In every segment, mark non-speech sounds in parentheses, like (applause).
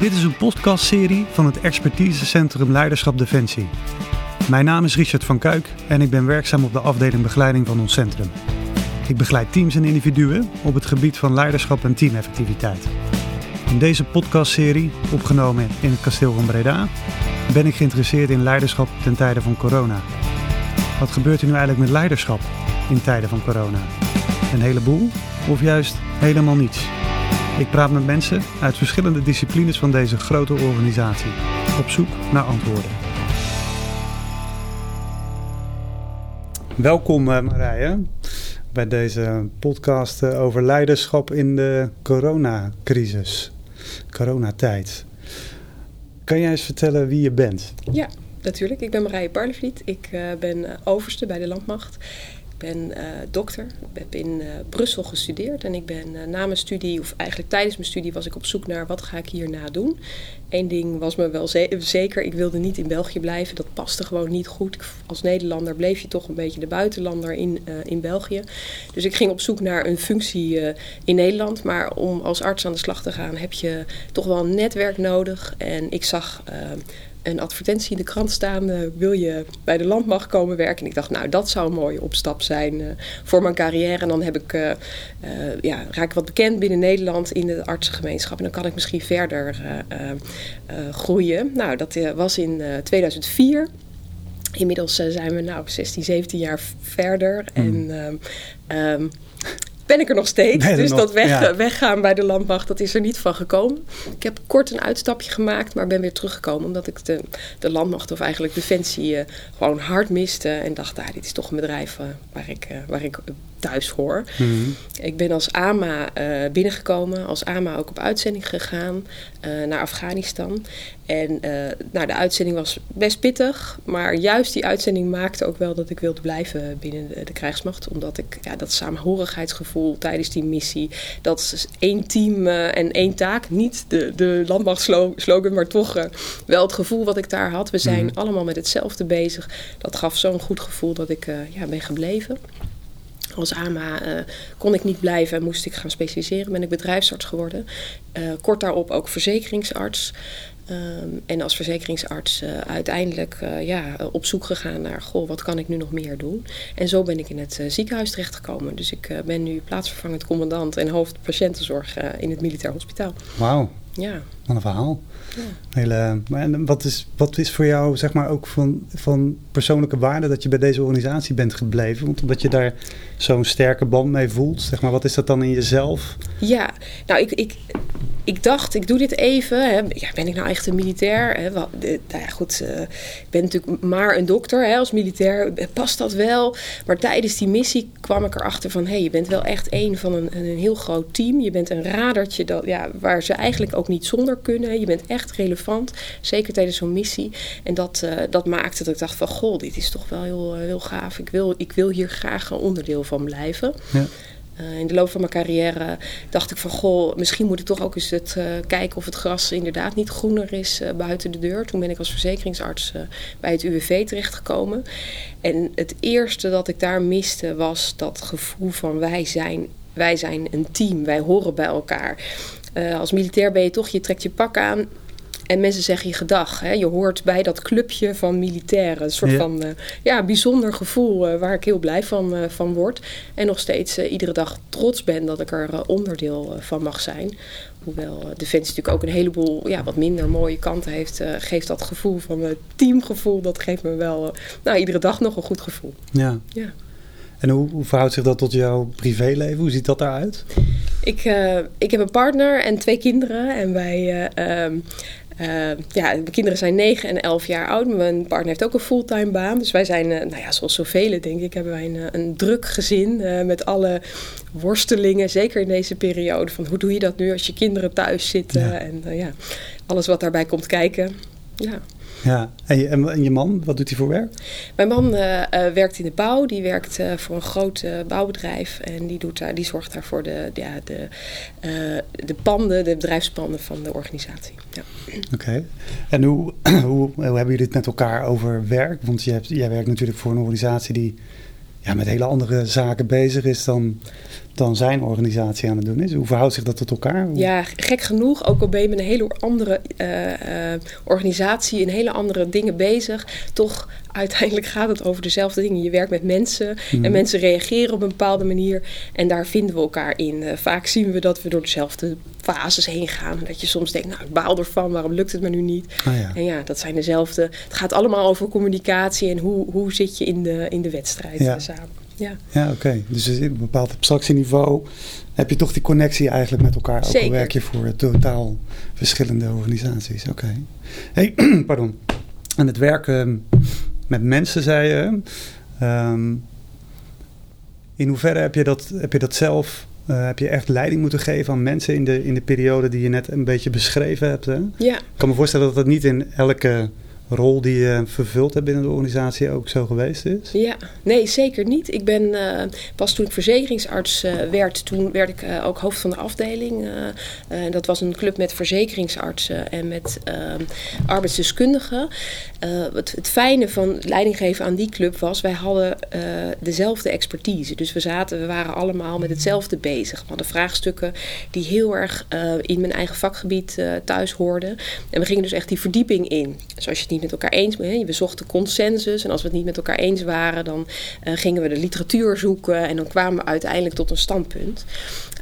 Dit is een podcastserie van het Expertisecentrum Leiderschap Defensie. Mijn naam is Richard van Kuik en ik ben werkzaam op de afdeling begeleiding van ons centrum. Ik begeleid teams en individuen op het gebied van leiderschap en teameffectiviteit. In deze podcastserie, opgenomen in het kasteel van Breda, ben ik geïnteresseerd in leiderschap ten tijde van corona. Wat gebeurt er nu eigenlijk met leiderschap in tijden van corona? Een heleboel of juist helemaal niets? Ik praat met mensen uit verschillende disciplines van deze grote organisatie, op zoek naar antwoorden. Welkom uh, Marije bij deze podcast uh, over leiderschap in de coronacrisis, coronatijd. Kan jij eens vertellen wie je bent? Ja, natuurlijk. Ik ben Marije Parlevliet. Ik uh, ben overste bij de Landmacht ben uh, dokter. Ik heb in uh, Brussel gestudeerd. En ik ben uh, na mijn studie, of eigenlijk tijdens mijn studie, was ik op zoek naar wat ga ik hierna doen. Eén ding was me wel ze zeker. Ik wilde niet in België blijven. Dat paste gewoon niet goed. Als Nederlander bleef je toch een beetje de buitenlander in, in België. Dus ik ging op zoek naar een functie in Nederland. Maar om als arts aan de slag te gaan heb je toch wel een netwerk nodig. En ik zag een advertentie in de krant staan. Uh, wil je bij de landmacht komen werken? En ik dacht, nou, dat zou een mooie opstap zijn uh, voor mijn carrière. En dan heb ik, uh, ja, raak ik wat bekend binnen Nederland in de artsengemeenschap. En dan kan ik misschien verder groeien. Nou, dat was in 2004. Inmiddels zijn we nou 16, 17 jaar verder. Mm. En um, ben ik er nog steeds. dus nog, dat weg, ja. weggaan bij de landmacht, dat is er niet van gekomen. Ik heb kort een uitstapje gemaakt, maar ben weer teruggekomen. Omdat ik de, de landmacht, of eigenlijk Defensie, uh, gewoon hard miste. En dacht, ah, dit is toch een bedrijf uh, waar ik, uh, waar ik thuis hoor. Mm -hmm. Ik ben als AMA uh, binnengekomen, als AMA ook op uitzending gegaan uh, naar Afghanistan. En uh, nou, de uitzending was best pittig, maar juist die uitzending maakte ook wel dat ik wilde blijven binnen de, de krijgsmacht. Omdat ik ja, dat samenhorigheidsgevoel tijdens die missie, dat is één team en één taak, niet de, de landmachtslogan, maar toch wel het gevoel wat ik daar had. We zijn mm -hmm. allemaal met hetzelfde bezig. Dat gaf zo'n goed gevoel dat ik ja, ben gebleven. Als AMA uh, kon ik niet blijven en moest ik gaan specialiseren. Ben ik bedrijfsarts geworden. Uh, kort daarop ook verzekeringsarts. Um, en als verzekeringsarts uh, uiteindelijk ja, op zoek gegaan naar... goh, wat kan ik nu nog meer doen? En zo ben ik in het ziekenhuis terechtgekomen. Dus ik ben nu plaatsvervangend commandant... en hoofd patiëntenzorg in het militair hospitaal. Wauw. Ja. Wat een verhaal. Ja. Hele, en wat, is, wat is voor jou zeg maar ook van, van persoonlijke waarde dat je bij deze organisatie bent gebleven? Want omdat je daar zo'n sterke band mee voelt, zeg maar, wat is dat dan in jezelf? Ja, nou ik, ik, ik dacht, ik doe dit even. Hè. Ja, ben ik nou echt een militair? Hè? Nou ja, goed, uh, ik ben natuurlijk maar een dokter hè, als militair. Past dat wel? Maar tijdens die missie kwam ik erachter van... hé, hey, je bent wel echt een van een, een heel groot team. Je bent een radertje dat, ja, waar ze eigenlijk ook niet zonder kunnen. Je bent echt relevant, zeker tijdens zo'n missie. En dat, uh, dat maakte dat ik dacht van... goh, dit is toch wel heel, heel gaaf. Ik wil, ik wil hier graag een onderdeel van blijven. Ja. Uh, in de loop van mijn carrière dacht ik van goh, misschien moet ik toch ook eens het, uh, kijken of het gras inderdaad niet groener is uh, buiten de deur. Toen ben ik als verzekeringsarts bij het UWV terechtgekomen. En het eerste dat ik daar miste was dat gevoel van wij zijn, wij zijn een team, wij horen bij elkaar. als militair ben je toch, je trekt je pak aan en mensen zeggen je gedag. Hè? Je hoort bij dat clubje van militairen. Een soort ja. van uh, ja, bijzonder gevoel uh, waar ik heel blij van, uh, van word. En nog steeds iedere dag trots ben dat ik er onderdeel van mag zijn. Hoewel Defensie natuurlijk ook een heleboel ja, wat minder mooie kanten heeft. geeft dat gevoel van teamgevoel, dat geeft me wel nou, iedere dag nog een goed gevoel. Ja. ja. En hoe, hoe verhoudt zich dat tot jouw privéleven? Hoe ziet dat eruit? Ik, ik heb een partner en twee kinderen. En wij um, uh, ja, mijn kinderen zijn 9 en 11 jaar oud. Mijn partner heeft ook een fulltime baan. Dus wij zijn, uh, nou ja, zoals zoveel denk ik, hebben wij een, een druk gezin uh, met alle worstelingen. Zeker in deze periode van hoe doe je dat nu als je kinderen thuis zitten ja. en ja, alles wat daarbij komt kijken. Ja. Ja, en je, en je, man, wat doet hij voor werk? Mijn man uh, uh, werkt in de bouw. Die werkt uh, voor een groot bouwbedrijf. En die, doet daar, die zorgt daar voor de, ja, de, de panden, de bedrijfspanden van de organisatie. Ja. Oké. Okay. En hoe, (clears throat) hoe, hoe, hebben jullie het met elkaar over werk? Want je hebt, jij werkt natuurlijk voor een organisatie die ja, met hele andere zaken bezig is dan dan zijn organisatie aan het doen is? Hoe verhoudt zich dat tot elkaar? Ja, gek genoeg. Ook al ben je met een hele andere uh, uh, organisatie, in hele andere dingen bezig. Toch uiteindelijk gaat het over dezelfde dingen. Je werkt met mensen en mhm. mensen reageren op een bepaalde manier. En daar vinden we elkaar in. Uh, vaak zien we dat we door dezelfde fases heen gaan. Dat je soms denkt, nou ik baal ervan, waarom lukt het me nu niet? Ah, ja. En ja, dat zijn dezelfde. Het gaat allemaal over communicatie en hoe, hoe zit je in de, in de wedstrijd ja. samen. Ja, ja oké. Dus in een bepaald abstractieniveau heb je toch die connectie eigenlijk met elkaar. Ook al werk je voor totaal verschillende organisaties. Oké. Hey, (clears throat) pardon. En het werken met mensen, zei je. Um, in hoeverre heb je dat, heb je dat zelf uh, heb je echt leiding moeten geven aan mensen in de, in de periode die je net een beetje beschreven hebt? Hè? Ja. Ik kan me voorstellen dat dat niet in elke rol die je vervuld hebt binnen de organisatie ook zo geweest is? Ja, nee, zeker niet. Ik ben uh, pas toen ik verzekeringsarts uh, werd, toen werd ik uh, ook hoofd van de afdeling. dat was een club met verzekeringsartsen en met arbeidsdeskundigen. Het, het, fijne van leidinggeven aan die club was, wij hadden dezelfde expertise. Dus we zaten, we waren allemaal met hetzelfde bezig. We hadden vraagstukken die heel erg in mijn eigen vakgebied thuis hoorden. En we gingen dus echt die verdieping in. Zoals je het niet met elkaar eens. We zochten consensus. En als we het niet met elkaar eens waren, dan uh, gingen we de literatuur zoeken. En dan kwamen we uiteindelijk tot een standpunt.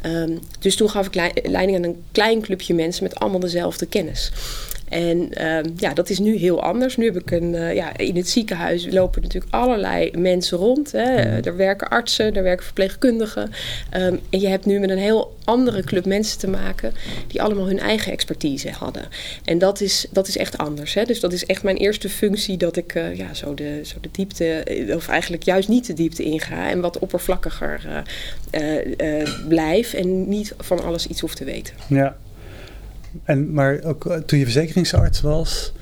Um, dus toen gaf ik leiding aan een klein clubje mensen met allemaal dezelfde kennis. En uh, ja, dat is nu heel anders. Nu heb ik een, uh, ja, in het ziekenhuis lopen natuurlijk allerlei mensen rond. Hè. Mm. Er werken artsen, er werken verpleegkundigen. Um, en je hebt nu met een heel andere club mensen te maken die allemaal hun eigen expertise hadden. En dat is, dat is echt anders. Hè. Dus dat is echt mijn eerste functie dat ik uh, ja, zo, de, zo de diepte, eh, of eigenlijk juist niet de diepte inga en wat oppervlakkiger blijf en niet van alles iets hoef te weten. Ja, en, maar ook eh, toen je verzekeringsarts was,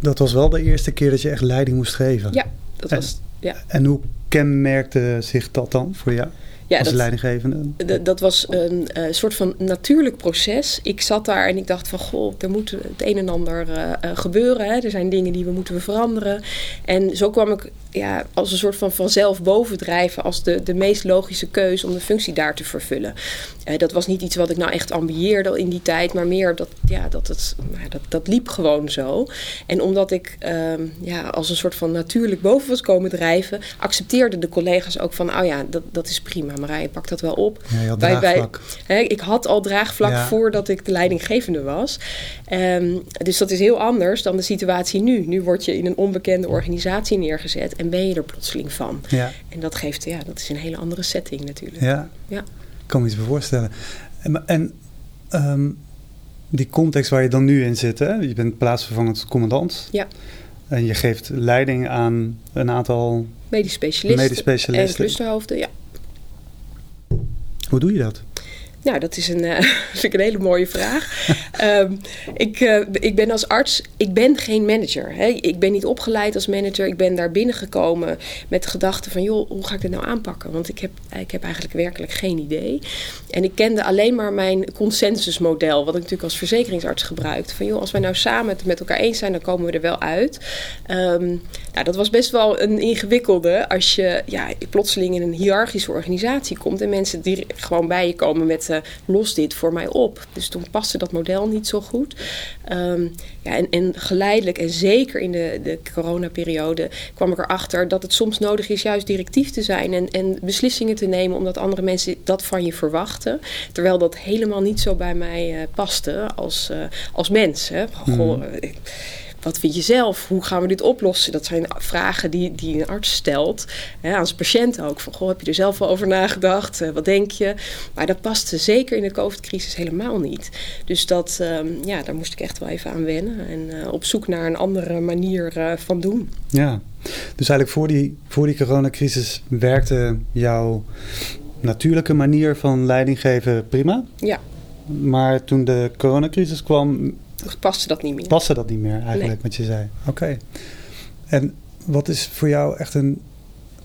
dat was wel de eerste keer dat je echt leiding moest geven. Ja, dat was. Ja. En hoe kenmerkte zich dat dan voor jou? ja, als dat, leidinggevende? Dat was een uh, soort van natuurlijk proces. Ik zat daar en ik dacht van, goh, er moet het een en ander uh, gebeuren. Hè. Er zijn dingen die we moeten veranderen. En zo kwam ik ja, als een soort van vanzelf bovendrijven als de, de meest logische keuze om de functie daar te vervullen. Uh, dat was niet iets wat ik nou echt ambieerde in die tijd, maar meer dat, ja, dat, het, nou, dat, dat liep gewoon zo. En omdat ik uh, ja, als een soort van natuurlijk boven was komen drijven, accepteerden de collega's ook van, oh ja, dat, dat is prima, Marije, pak dat wel op. Ja, je hè, ik had al draagvlak ja. voordat ik de leidinggevende was. Um, dus dat is heel anders dan de situatie nu. Nu word je in een onbekende organisatie neergezet en ben je er plotseling van. Ja. En dat geeft, ja, dat is een hele andere setting natuurlijk. Ja, ja. ik kan me iets voorstellen. En, en um, die context waar je dan nu in zit, hè? je bent plaatsvervangend commandant. Ja. En je geeft leiding aan een aantal medisch specialisten, medisch specialisten. en clusterhoofden, ja. Hoe doe je dat? Nou, dat is een, uh, (laughs) vind ik een hele mooie vraag. um, (laughs) ik, uh, ik ben als arts, ik ben geen manager. Hè. Ik ben niet opgeleid als manager. Ik ben daar binnengekomen met de gedachte van... joh, hoe ga ik dit nou aanpakken? Want ik heb, ik heb eigenlijk werkelijk geen idee. En ik kende alleen maar mijn consensusmodel... wat ik natuurlijk als verzekeringsarts gebruikte. Van joh, als wij nou samen het met elkaar eens zijn... dan komen we er wel uit. Um, nou, dat was best wel een ingewikkelde... als je ja, plotseling in een hiërarchische organisatie komt... en mensen die gewoon bij je komen met los dit voor mij op. Dus toen paste dat model niet zo goed. Um, ja, en, en geleidelijk en zeker in de, de coronaperiode kwam ik erachter dat het soms nodig is juist directief te zijn en, en beslissingen te nemen omdat andere mensen dat van je verwachten. Terwijl dat helemaal niet zo bij mij uh, paste als, uh, als mens. Hè. Goh, mm wat vind je zelf? Hoe gaan we dit oplossen? Dat zijn vragen die, die een arts stelt hè, aan zijn patiënt ook. Van, goh, heb je er zelf wel over nagedacht? Uh, wat denk je? Maar dat paste zeker in de COVID-crisis helemaal niet. Dus dat, um, ja, daar moest ik echt wel even aan wennen. En uh, op zoek naar een andere manier uh, van doen. Ja, dus eigenlijk voor die, voor die coronacrisis werkte jouw natuurlijke manier van leiding geven prima? Ja. Maar toen de coronacrisis kwam, paste dat niet meer. Paste dat niet meer eigenlijk, nee. wat je zei. Oké. Okay. En wat is voor jou echt een,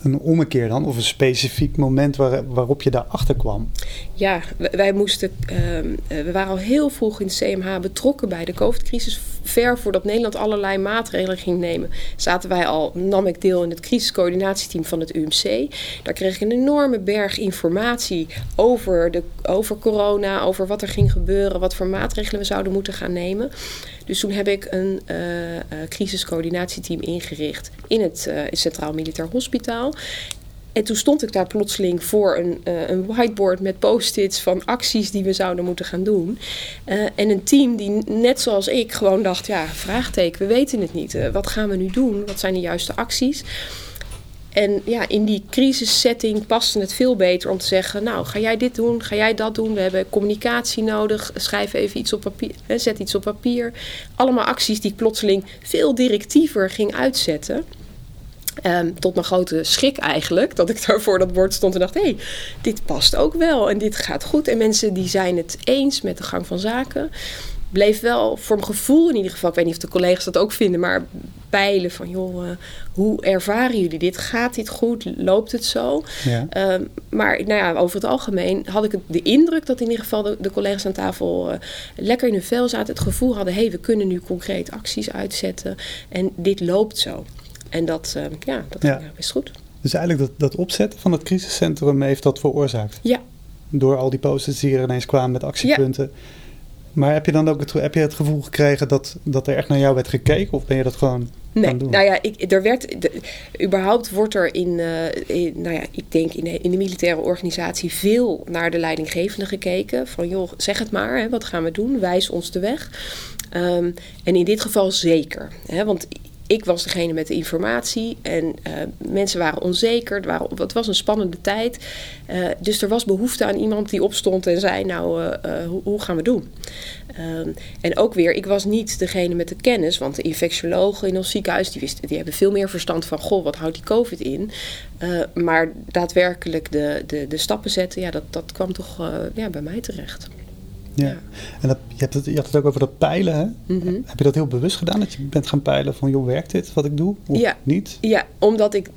een ommekeer dan? Of een specifiek moment waar, waarop je daarachter kwam? Ja, wij moesten. Ehm, eh, we waren al heel vroeg in het CMH betrokken bij de COVID-crisis. Ver voordat Nederland allerlei maatregelen ging nemen, zaten wij al, nam ik deel in het crisiscoördinatieteam van het UMC. Daar kreeg ik een enorme berg informatie over, de, over corona, over wat er ging gebeuren, wat voor maatregelen we zouden moeten gaan nemen. Dus toen heb ik een uh, crisiscoördinatieteam ingericht in het Centraal Militair Hospitaal. En toen stond ik daar plotseling voor een, een whiteboard met post-its van acties die we zouden moeten gaan doen. En een team die net zoals ik gewoon dacht, ja, vraagteken, we weten het niet. Wat gaan we nu doen? Wat zijn de juiste acties? En ja, in die crisissetting paste het veel beter om te zeggen: Nou, ga jij dit doen? Ga jij dat doen? We hebben communicatie nodig. Schrijf even iets op papier. Hè, zet iets op papier. Allemaal acties die ik plotseling veel directiever ging uitzetten. Um, tot mijn grote schrik eigenlijk, dat ik (laughs) daar voor dat bord stond en dacht: hé, hey, dit past ook wel en dit gaat goed. En mensen die zijn het eens met de gang van zaken. Bleef wel voor mijn gevoel in ieder geval, ik weet niet of de collega's dat ook vinden, maar peilen van joh, uh, hoe ervaren jullie dit? Gaat dit goed? Loopt het zo? Ja. Um, maar nou ja, over het algemeen had ik de indruk dat in ieder geval de, de collega's aan tafel uh, lekker in hun vel zaten. Het gevoel hadden, hé, hey, we kunnen nu concreet acties uitzetten en dit loopt zo. En dat, uh, ja, dat Ja. ging best goed. Dus eigenlijk dat, dat opzetten van het crisiscentrum heeft dat veroorzaakt. Ja, Door al die posters die er ineens kwamen met actiepunten. Maar heb je dan ook het, heb je het gevoel gekregen dat, dat er echt naar jou werd gekeken? Of ben je dat gewoon Nee, doen? nou ja, ik, er werd, de, überhaupt wordt er in, uh, in, nou ja, ik denk in de, in de militaire organisatie veel naar de leidinggevende gekeken. Van joh, zeg het maar, hè, wat gaan we doen? Wijs ons de weg. Um, en in dit geval zeker. Hè, want ik was degene met de informatie en uh, mensen waren onzeker. Het, was een spannende tijd. Uh, dus er was behoefte aan iemand die opstond en zei: Nou, uh, hoe, hoe, gaan we doen? Um, en ook weer, ik was niet degene met de kennis, want de infectiologen in ons ziekenhuis die, wisten, die hebben veel meer verstand van: Goh, wat houdt die COVID in? maar daadwerkelijk de, de, de stappen zetten, ja, dat, dat kwam toch ja, bij mij terecht. Ja. ja. En dat, je, hebt het, je had het ook over dat peilen. Hè? Mm -hmm. Heb je dat heel bewust gedaan? Dat je bent gaan peilen van, joh, werkt dit wat ik doe? Of ja. niet? Ja, omdat ik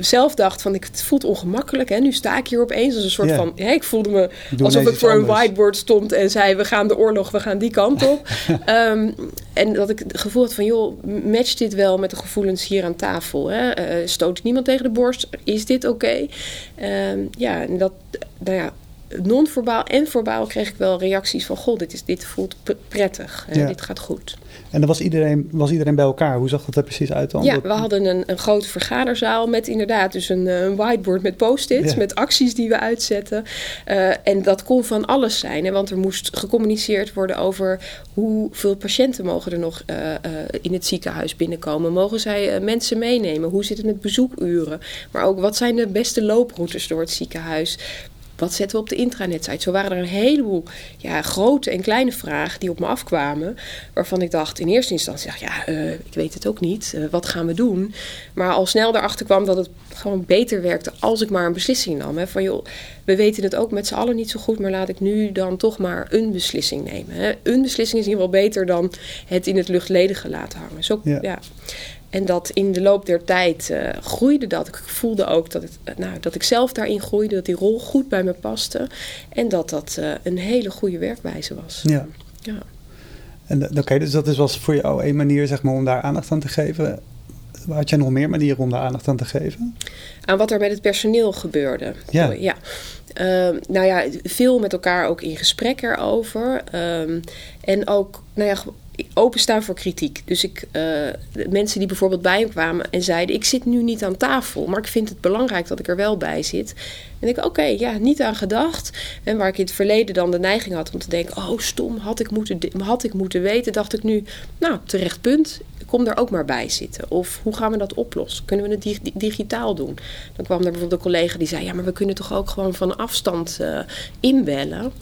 zelf dacht van, ik, het voelt ongemakkelijk. Hè? Nu sta ik hier opeens als een soort van... Hè, ik voelde me Doe alsof ik voor een whiteboard stond en zei... we gaan de oorlog, we gaan die kant op. (laughs) Ehm, en dat ik het gevoel had van, joh, matcht dit wel met de gevoelens hier aan tafel? Hè? Eh, stoot niemand tegen de borst? Is dit oké? Ehm, ja, en dat... Nou ja, non-verbaal en verbaal kreeg ik wel reacties van... goh, dit, is, dit voelt prettig, Ja. dit gaat goed. En dan was iedereen, was iedereen bij elkaar. Hoe zag dat er precies uit dan? Ja, we hadden een, een grote vergaderzaal met inderdaad dus een, eh, een whiteboard met post-its, Ja. met acties die we uitzetten. Uh, en dat kon van alles zijn, hè, want er moest gecommuniceerd worden over hoeveel patiënten mogen er nog uh, uh, in het ziekenhuis binnenkomen. Mogen zij mensen meenemen? Hoe zit het met bezoekuren? Maar ook wat zijn de beste looproutes door het ziekenhuis? Wat zetten we op de intranet-site? Zo waren er een heleboel ja, grote en kleine vragen die op me afkwamen. Waarvan ik dacht in eerste instantie, ja, uh, ik weet het ook niet. Uh, wat gaan we doen? Maar al snel erachter kwam dat het gewoon beter werkte als ik maar een beslissing nam. Hè? Van joh, we weten het ook met z'n allen niet zo goed, maar laat ik nu dan toch maar een beslissing nemen. Hè? Een beslissing is in ieder geval beter dan het in het luchtledige laten hangen. Zo, Ja. ja. En dat in de loop der tijd uh, groeide dat. Ik voelde ook dat, het, nou, dat ik zelf daarin groeide, dat die rol goed bij me paste. En dat dat uh, een hele goede werkwijze was. Ja. ja. En oké, okay, dus dat is, was voor jou een manier zeg maar, om daar aandacht aan te geven. Had jij nog meer manieren om daar aandacht aan te geven? Aan wat er met het personeel gebeurde. Ja. ja. Uh, nou ja, veel met elkaar ook in gesprek erover. Um, en ook, nou ja, openstaan voor kritiek. Dus ik, uh, mensen die bijvoorbeeld bij hem kwamen en zeiden: Ik zit nu niet aan tafel, maar ik vind het belangrijk dat ik er wel bij zit. En ik, oké, ja, niet aan gedacht. En waar ik in het verleden dan de neiging had om te denken: Oh, stom, had ik moeten, had ik moeten weten, dacht ik nu: Nou, terecht punt. Kom er ook maar bij zitten. Of hoe gaan we dat oplossen? Kunnen we het dig digitaal doen? Dan kwam er bijvoorbeeld een collega die zei: Ja, maar we kunnen toch ook gewoon van afstand uh, inbellen.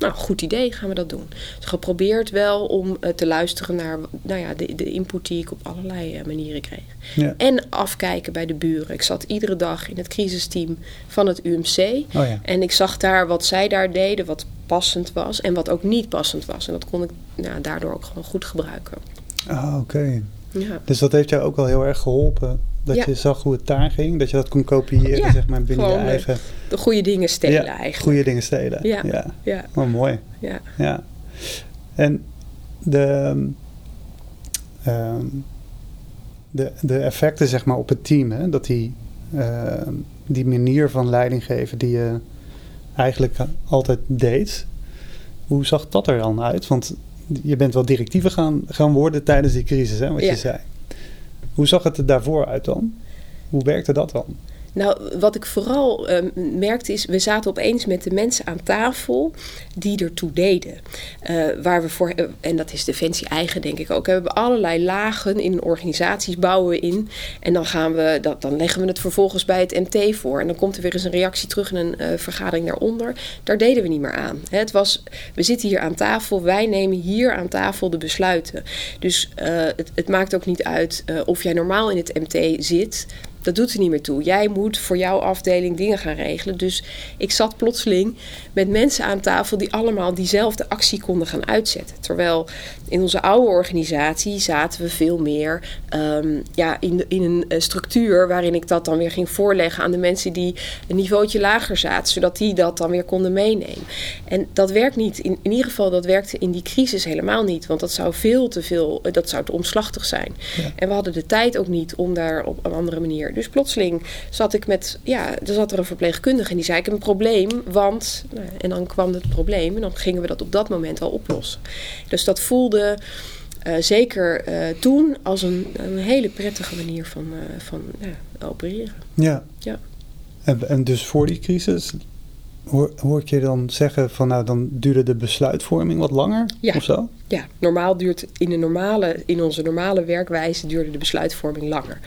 Nou, goed idee, gaan we dat doen. Dus geprobeerd wel om uh, te luisteren naar nou ja, de, de input die ik op allerlei uh, manieren kreeg. Ja. En afkijken bij de buren. Ik zat iedere dag in het crisisteam van het UMC. Oh ja. En ik zag daar wat zij daar deden, wat passend was en wat ook niet passend was. En dat kon ik nou, daardoor ook gewoon goed gebruiken. Ah, oké. Okay. Ja. Dus dat heeft jou ook wel heel erg geholpen. Dat je zag hoe het daar ging. Dat je dat kon kopiëren zeg maar, binnen je eigen... De, goede dingen stelen eigenlijk. goede dingen stelen. Ja. ja. ja. Oh, mooi. Ja. ja. En de, ehm, de, de effecten zeg maar, op het team. Hè? Dat die, ehm, die manier van leiding geven die je eigenlijk altijd deed. Hoe zag dat er dan uit? Want je bent wel directiever gaan, gaan worden tijdens die crisis, hè, wat je zei. Hoe zag het er daarvoor uit dan? Hoe werkte dat dan? Nou, wat ik vooral uh, merkte is, we zaten opeens met de mensen aan tafel die ertoe deden. Uh, waar we voor, eh, en dat is Defensie eigen denk ik ook. We hebben allerlei lagen in organisaties bouwen we in. En dan, gaan we, dat, dan leggen we het vervolgens bij het MT voor. En dan komt er weer eens een reactie terug in een uh, vergadering daaronder. Daar deden we niet meer aan. Het was, we zitten hier aan tafel, wij nemen hier aan tafel de besluiten. Dus het, het, maakt ook niet uit of jij normaal in het MT zit dat doet er niet meer toe. Jij moet voor jouw afdeling dingen gaan regelen. Dus ik zat plotseling met mensen aan tafel die allemaal diezelfde actie konden gaan uitzetten. Terwijl in onze oude organisatie zaten we veel meer ehm, ja, in, in een eh, structuur waarin ik dat dan weer ging voorleggen aan de mensen die een niveautje lager zaten, zodat die dat dan weer konden meenemen. En dat werkt niet. In, in ieder geval, dat werkte in die crisis helemaal niet. Want dat zou veel te veel, eh, dat zou te omslachtig zijn. En we hadden de tijd ook niet om daar op een andere manier. Dus plotseling zat ik met, ja, er zat er een verpleegkundige en die zei: Ik heb een probleem, want. Nou, en dan kwam het probleem en dan gingen we dat op dat moment wel oplossen. Dus dat voelde. Uh, zeker uh, toen als een, een, hele prettige manier van, uh, van opereren. Ja. ja. En, en, dus voor die crisis hoor, hoor ik je dan zeggen van nou dan duurde de besluitvorming wat langer ja. of zo? Ja, normaal duurt in, de normale, in onze normale werkwijze duurde de besluitvorming langer.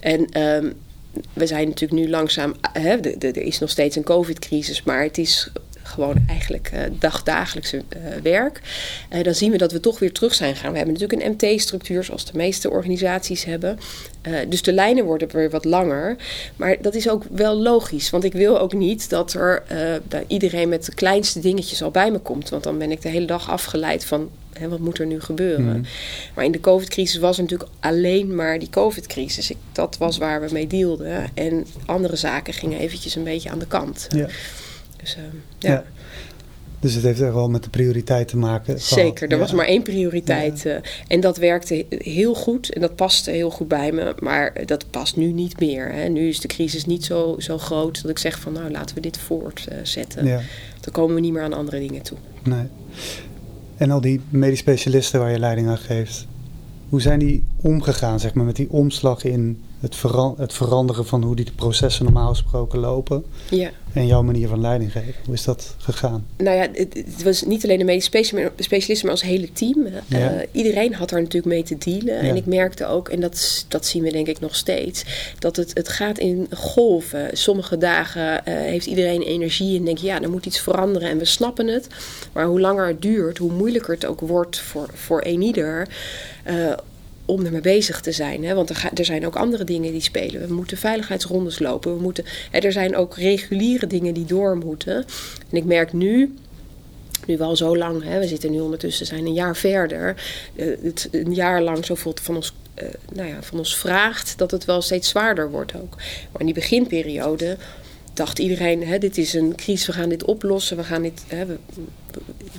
En um, we zijn natuurlijk nu langzaam, hè, er is nog steeds een COVID-crisis, maar het is gewoon eigenlijk uh, dagdagelijkse uh, werk. Uh, dan zien we dat we toch weer terug zijn gegaan. We hebben natuurlijk een MT-structuur, zoals de meeste organisaties hebben. dus de lijnen worden weer wat langer. Maar dat is ook wel logisch. Want ik wil ook niet dat er dat iedereen met de kleinste dingetjes al bij me komt. Want dan ben ik de hele dag afgeleid van wat moet er nu gebeuren? Mhm. Maar in de COVID-crisis was er natuurlijk alleen maar die COVID-crisis. Dat was waar we mee dealden. En andere zaken gingen eventjes een beetje aan de kant. Ja. Dus, uh, ja. ja. Dus het heeft echt wel met de prioriteit te maken. Zeker, er was maar één prioriteit. Uh, en dat werkte heel goed en dat paste heel goed bij me. Maar dat past nu niet meer. Hè. Nu is de crisis niet zo, zo groot dat ik zeg van nou laten we dit voortzetten. Ja. Dan komen we niet meer aan andere dingen toe. Nee. En al die medisch specialisten waar je leiding aan geeft, hoe zijn die omgegaan zeg maar, met die omslag in het, het veranderen van hoe die processen normaal gesproken lopen? Ja. En jouw manier van leiding geven. Hoe is dat gegaan? Nou ja, het, het was niet alleen de medisch specialisten, maar als hele team. Uh, iedereen had er natuurlijk mee te dealen. En ik merkte ook, en dat, dat zien we denk ik nog steeds, dat het, het gaat in golven. Sommige dagen uh, heeft iedereen energie en denkt, ja, er moet iets veranderen en we snappen het. Maar hoe langer het duurt, hoe moeilijker het ook wordt voor, voor een ieder. Uh, om ermee bezig te zijn. Hè? Want er, er, zijn ook andere dingen die spelen. We moeten veiligheidsrondes lopen. We moeten, er zijn ook reguliere dingen die door moeten. En ik merk nu, nu wel zo lang, hè, we zitten nu ondertussen zijn een jaar verder, uh, het een jaar lang zoveel van ons, uh, nou ja, van ons vraagt dat het wel steeds zwaarder wordt ook. Maar in die beginperiode dacht iedereen, hè, dit is een crisis, we gaan dit oplossen, we, gaan dit, hè, we,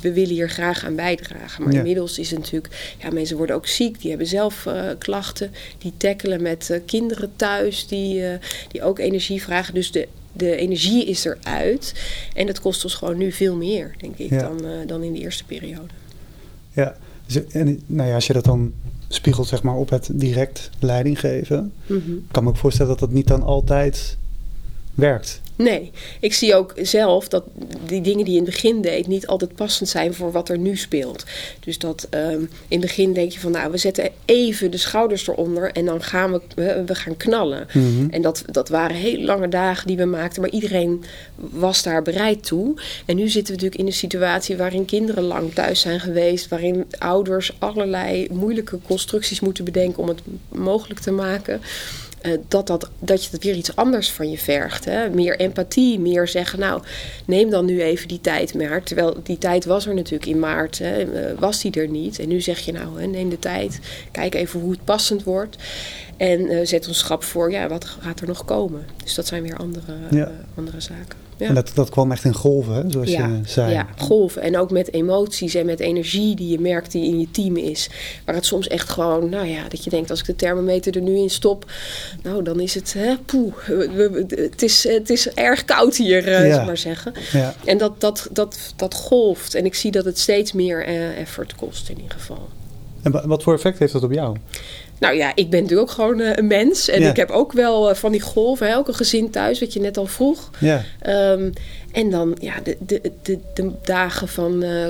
we, willen hier graag aan bijdragen. Maar inmiddels is het natuurlijk, ja, mensen worden ook ziek, die hebben zelf uh, klachten, die tackelen met uh, kinderen thuis, die, uh, die ook energie vragen. Dus de, de energie is eruit en dat kost ons gewoon nu veel meer, denk ik, dan, dan in de eerste periode. Ja, dus, en nou ja, als je dat dan spiegelt zeg maar, op het direct leiding geven, mm -hmm. kan me ook voorstellen dat dat niet dan altijd werkt. Nee, ik zie ook zelf dat die dingen die je in het begin deed niet altijd passend zijn voor wat er nu speelt. Dus dat um, in het begin denk je van nou, we zetten even de schouders eronder en dan gaan we, we, gaan knallen. Mhm. En dat, dat waren hele lange dagen die we maakten, maar iedereen was daar bereid toe. En nu zitten we natuurlijk in een situatie waarin kinderen lang thuis zijn geweest, waarin ouders allerlei moeilijke constructies moeten bedenken om het mogelijk te maken. Uh, dat, dat, dat je dat weer iets anders van je vergt. Hè? Meer empathie, meer zeggen, nou, neem dan nu even die tijd maar. Terwijl die tijd was er natuurlijk in maart, hè, was die er niet. En nu zeg je nou, hè, neem de tijd, kijk even hoe het passend wordt. En uh, zet ons schap voor, ja, wat gaat er nog komen? Dus dat zijn weer andere, ja. andere zaken. Ja. En dat, dat kwam echt in golven, hè, zoals je zei. Ja, golven. En ook met emoties en met energie die je merkt die in je team is. Waar het soms echt gewoon, nou ja, dat je denkt als ik de thermometer er nu in stop, nou dan is het, hè, poeh, het is, het is erg koud hier, uh, ja. maar zeggen. Ja. En dat, dat, dat, dat golft. En ik zie dat het steeds meer uh, effort kost in ieder geval. En wat voor effect heeft dat op jou? Nou ja, ik ben natuurlijk ook gewoon uh, een mens. En ik heb ook wel uh, van die golven, een gezin thuis, wat je net al vroeg. Ja. Um, en dan ja, de, de, de, de dagen van uh,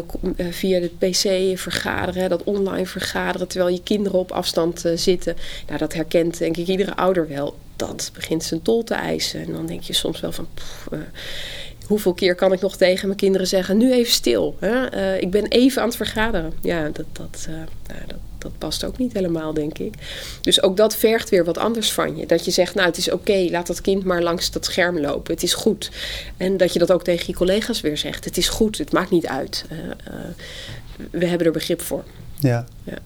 via de pc vergaderen, dat online vergaderen, terwijl je kinderen op afstand zitten. Nou, dat herkent denk ik iedere ouder wel. Dat begint zijn tol te eisen. En dan denk je soms wel van... Pff, hoeveel keer kan ik nog tegen mijn kinderen zeggen: nu even stil. Hè? Uh, ik ben even aan het vergaderen. Ja, dat, dat, uh, nou, dat, dat, past ook niet helemaal, denk ik. Dus ook dat vergt weer wat anders van je. Dat je zegt: Nou, het is oké, laat dat kind maar langs dat scherm lopen. Het is goed. En dat je dat ook tegen je collega's weer zegt: Het is goed, het maakt niet uit. Uh, we hebben er begrip voor. Ja. ja.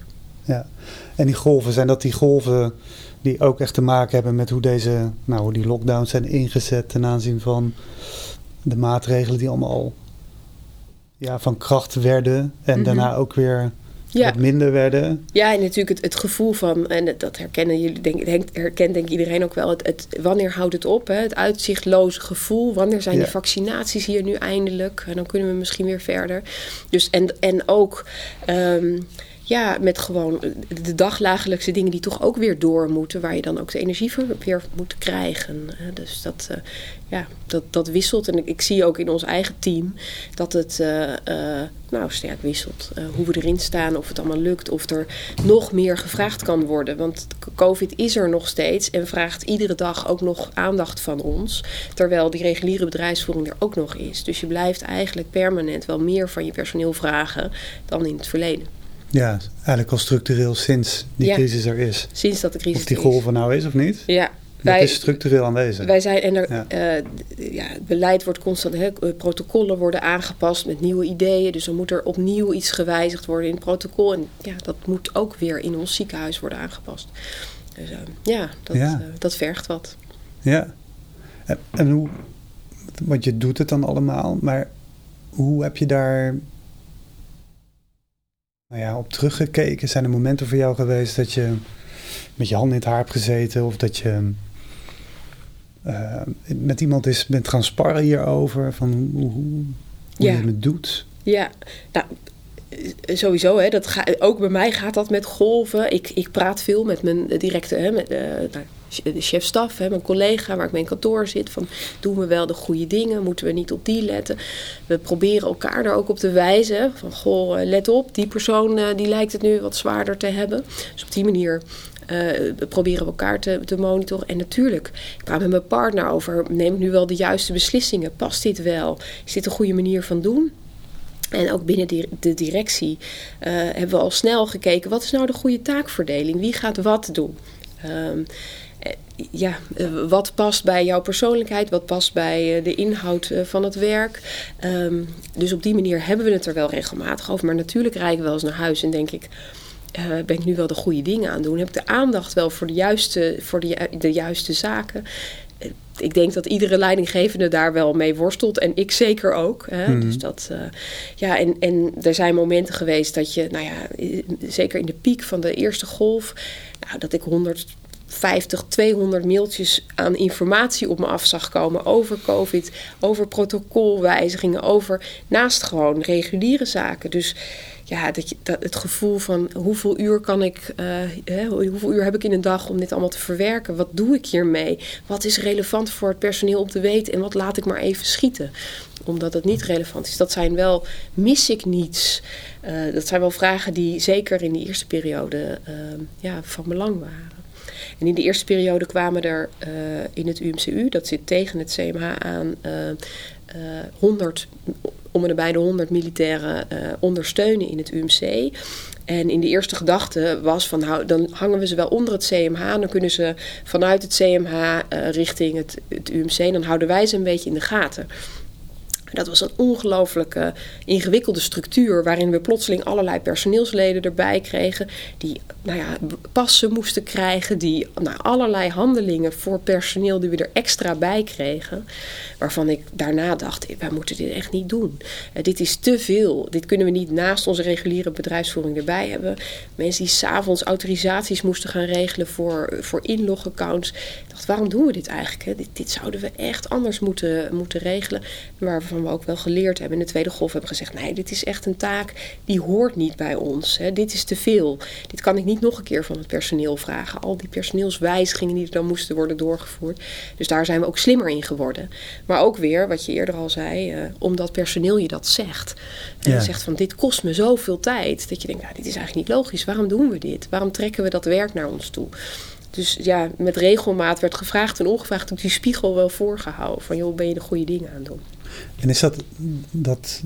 ja. En die golven, zijn dat die golven die ook echt te maken hebben met hoe deze, nou, hoe die lockdowns zijn ingezet ten aanzien van de maatregelen die allemaal ja, van kracht werden en mhm. daarna ook weer ja. wat minder werden. Ja, en natuurlijk het, het gevoel van, en dat herkennen jullie, denk, denk, herkent denk iedereen ook wel, het, het, wanneer houdt het op? Hè? Het uitzichtloze gevoel, wanneer zijn de vaccinaties hier nu eindelijk? En dan kunnen we misschien weer verder. Dus en, en ook. Um, ja, met gewoon de dagdagelijkse dingen die toch ook weer door moeten, waar je dan ook de energie voor weer moet krijgen. Dus dat, uh, ja, dat, dat wisselt. En ik, zie ook in ons eigen team dat het uh, uh, nou, sterk wisselt. hoe we erin staan, of het allemaal lukt, of er nog meer gevraagd kan worden. Want COVID is er nog steeds en vraagt iedere dag ook nog aandacht van ons. Terwijl die reguliere bedrijfsvoering er ook nog is. Dus je blijft eigenlijk permanent wel meer van je personeel vragen dan in het verleden. Ja, eigenlijk al structureel sinds die crisis er is. Sinds dat de crisis Of die golf er nou is of niet. Ja. Dat wij, is structureel aanwezig. Wij zijn, en er, ja. Uh, ja, het beleid wordt constant, hè, protocollen worden aangepast met nieuwe ideeën. Dus er moet er opnieuw iets gewijzigd worden in het protocol. En ja, dat moet ook weer in ons ziekenhuis worden aangepast. Dus uh, ja, dat, ja. Uh, dat vergt wat. Ja. En, en hoe, want je doet het dan allemaal, maar hoe heb je daar nou ja, op teruggekeken? Zijn er momenten voor jou geweest dat je met je hand in het haar hebt gezeten of dat je uh, met iemand is bent gaan sparren hierover? Van hoe, hoe ja. je het doet? Ja, nou, sowieso, hè, dat ga, ook bij mij gaat dat met golven. Ik, ik praat veel met mijn directe, hè, met, uh, nou, de chef-staf, mijn collega waar ik mijn kantoor zit. Van doen we wel de goede dingen? Moeten we niet op die letten? We proberen elkaar er ook op te wijzen. Van goh, eh, let op, die persoon uh, die lijkt het nu wat zwaarder te hebben. Dus op die manier uh, proberen we elkaar te, te, monitoren. En natuurlijk, ik praat met mijn partner over: neem ik nu wel de juiste beslissingen? Past dit wel? Is dit een goede manier van doen? En ook binnen de directie hebben we al snel gekeken: wat is nou de goede taakverdeling? Wie gaat wat doen? Um, ja, eh, wat past bij jouw persoonlijkheid, wat past bij eh, de inhoud eh, van het werk. Um, dus op die manier hebben we het er wel regelmatig over. Maar natuurlijk rijd ik wel eens naar huis en denk ik, uh, ben ik nu wel de goede dingen aan het doen? Heb ik de aandacht wel voor de juiste, voor de, de juiste zaken? ik denk dat iedere leidinggevende daar wel mee worstelt. En ik zeker ook. Hè? Mm -hmm. Dus dat, uh, ja, en, en er zijn momenten geweest dat je, nou ja, zeker in de piek van de eerste golf, nou, dat ik 100 50, 200 mailtjes aan informatie op me af zag komen over COVID, over protocolwijzigingen, over naast gewoon reguliere zaken. Dus ja, dat dat, het gevoel van hoeveel uur kan ik, hè, hoeveel uur heb ik in een dag om dit allemaal te verwerken? Wat doe ik hiermee? Wat is relevant voor het personeel om te weten en wat laat ik maar even schieten? Omdat het niet relevant is. Dat zijn wel, mis ik niets? Uh, dat zijn wel vragen die zeker in de eerste periode uh, ja, van belang waren. En in de eerste periode kwamen er uh, in het UMCU, dat zit tegen het CMH aan, uh, uh, 100 om en bij de 100 militairen ondersteunen in het UMC. En in de eerste gedachte was van dan hangen we ze wel onder het CMH. Dan kunnen ze vanuit het CMH richting het, het UMC. Dan houden wij ze een beetje in de gaten. Dat was een ongelooflijke ingewikkelde structuur waarin we plotseling allerlei personeelsleden erbij kregen. Die nou ja, passen moesten krijgen, die nou, allerlei handelingen voor personeel die we er extra bij kregen. Waarvan ik daarna dacht, wij moeten dit echt niet doen. Uh, dit is te veel. Dit kunnen we niet naast onze reguliere bedrijfsvoering erbij hebben. Mensen die s'avonds autorisaties moesten gaan regelen voor, voor inlogaccounts. Ik dacht, waarom doen we dit eigenlijk? Dit, dit zouden we echt anders moeten, moeten regelen. Waarvan we ook wel geleerd hebben in de tweede golf hebben gezegd: nee, dit is echt een taak die hoort niet bij ons. Hè. Dit is te veel. Dit kan ik niet nog een keer van het personeel vragen. Al die personeelswijzigingen die er dan moesten worden doorgevoerd. Dus daar zijn we ook slimmer in geworden. Maar ook weer, wat je eerder al zei, uh, omdat personeel je dat zegt. En ja. zegt van dit kost me zoveel tijd. Dat je denkt, nou, dit is eigenlijk niet logisch. Waarom doen we dit? Waarom trekken we dat werk naar ons toe? Dus ja, met regelmaat werd gevraagd en ongevraagd ook die spiegel wel voorgehouden. Van joh, ben je de goede dingen aan het doen? En is dat, dat,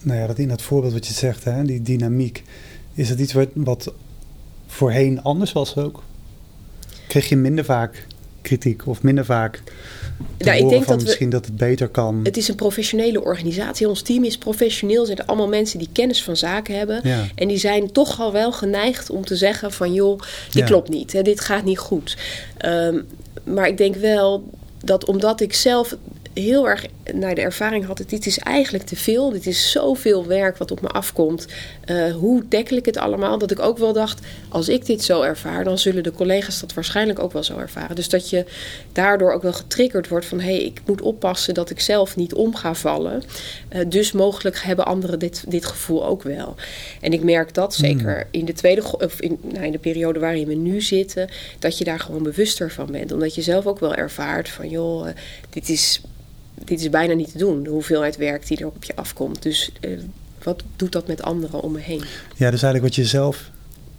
nou ja, dat in dat voorbeeld wat je zegt, hè, die dynamiek, is dat iets wat, wat voorheen anders was ook? Kreeg je minder vaak kritiek of minder vaak nou, ik denk van dat misschien dat het beter kan. Het is een professionele organisatie. Ons team is professioneel. Zijn allemaal mensen die kennis van zaken hebben. En die zijn toch al wel geneigd om te zeggen van... joh, dit klopt niet. Hè, dit gaat niet goed. Um, maar ik denk wel dat omdat ik zelf heel erg naar de ervaring had dit is eigenlijk te veel. Dit is zoveel werk wat op me afkomt. Uh, hoe dekkel ik het allemaal? Dat ik ook wel dacht, als ik dit zo ervaar, dan zullen de collega's dat waarschijnlijk ook wel zo ervaren. Dus dat je daardoor ook wel getriggerd wordt van hé, hey, ik moet oppassen dat ik zelf niet om ga vallen. Uh, dus mogelijk hebben anderen dit, dit gevoel ook wel. En ik merk dat zeker hmm. in de tweede of in, nou, in de periode waarin we nu zitten, dat je daar gewoon bewuster van bent. Omdat je zelf ook wel ervaart van joh, uh, dit is dit is bijna niet te doen, de hoeveelheid werk die er op je afkomt. Dus uh, wat doet dat met anderen om me heen? Ja, dus eigenlijk wat je zelf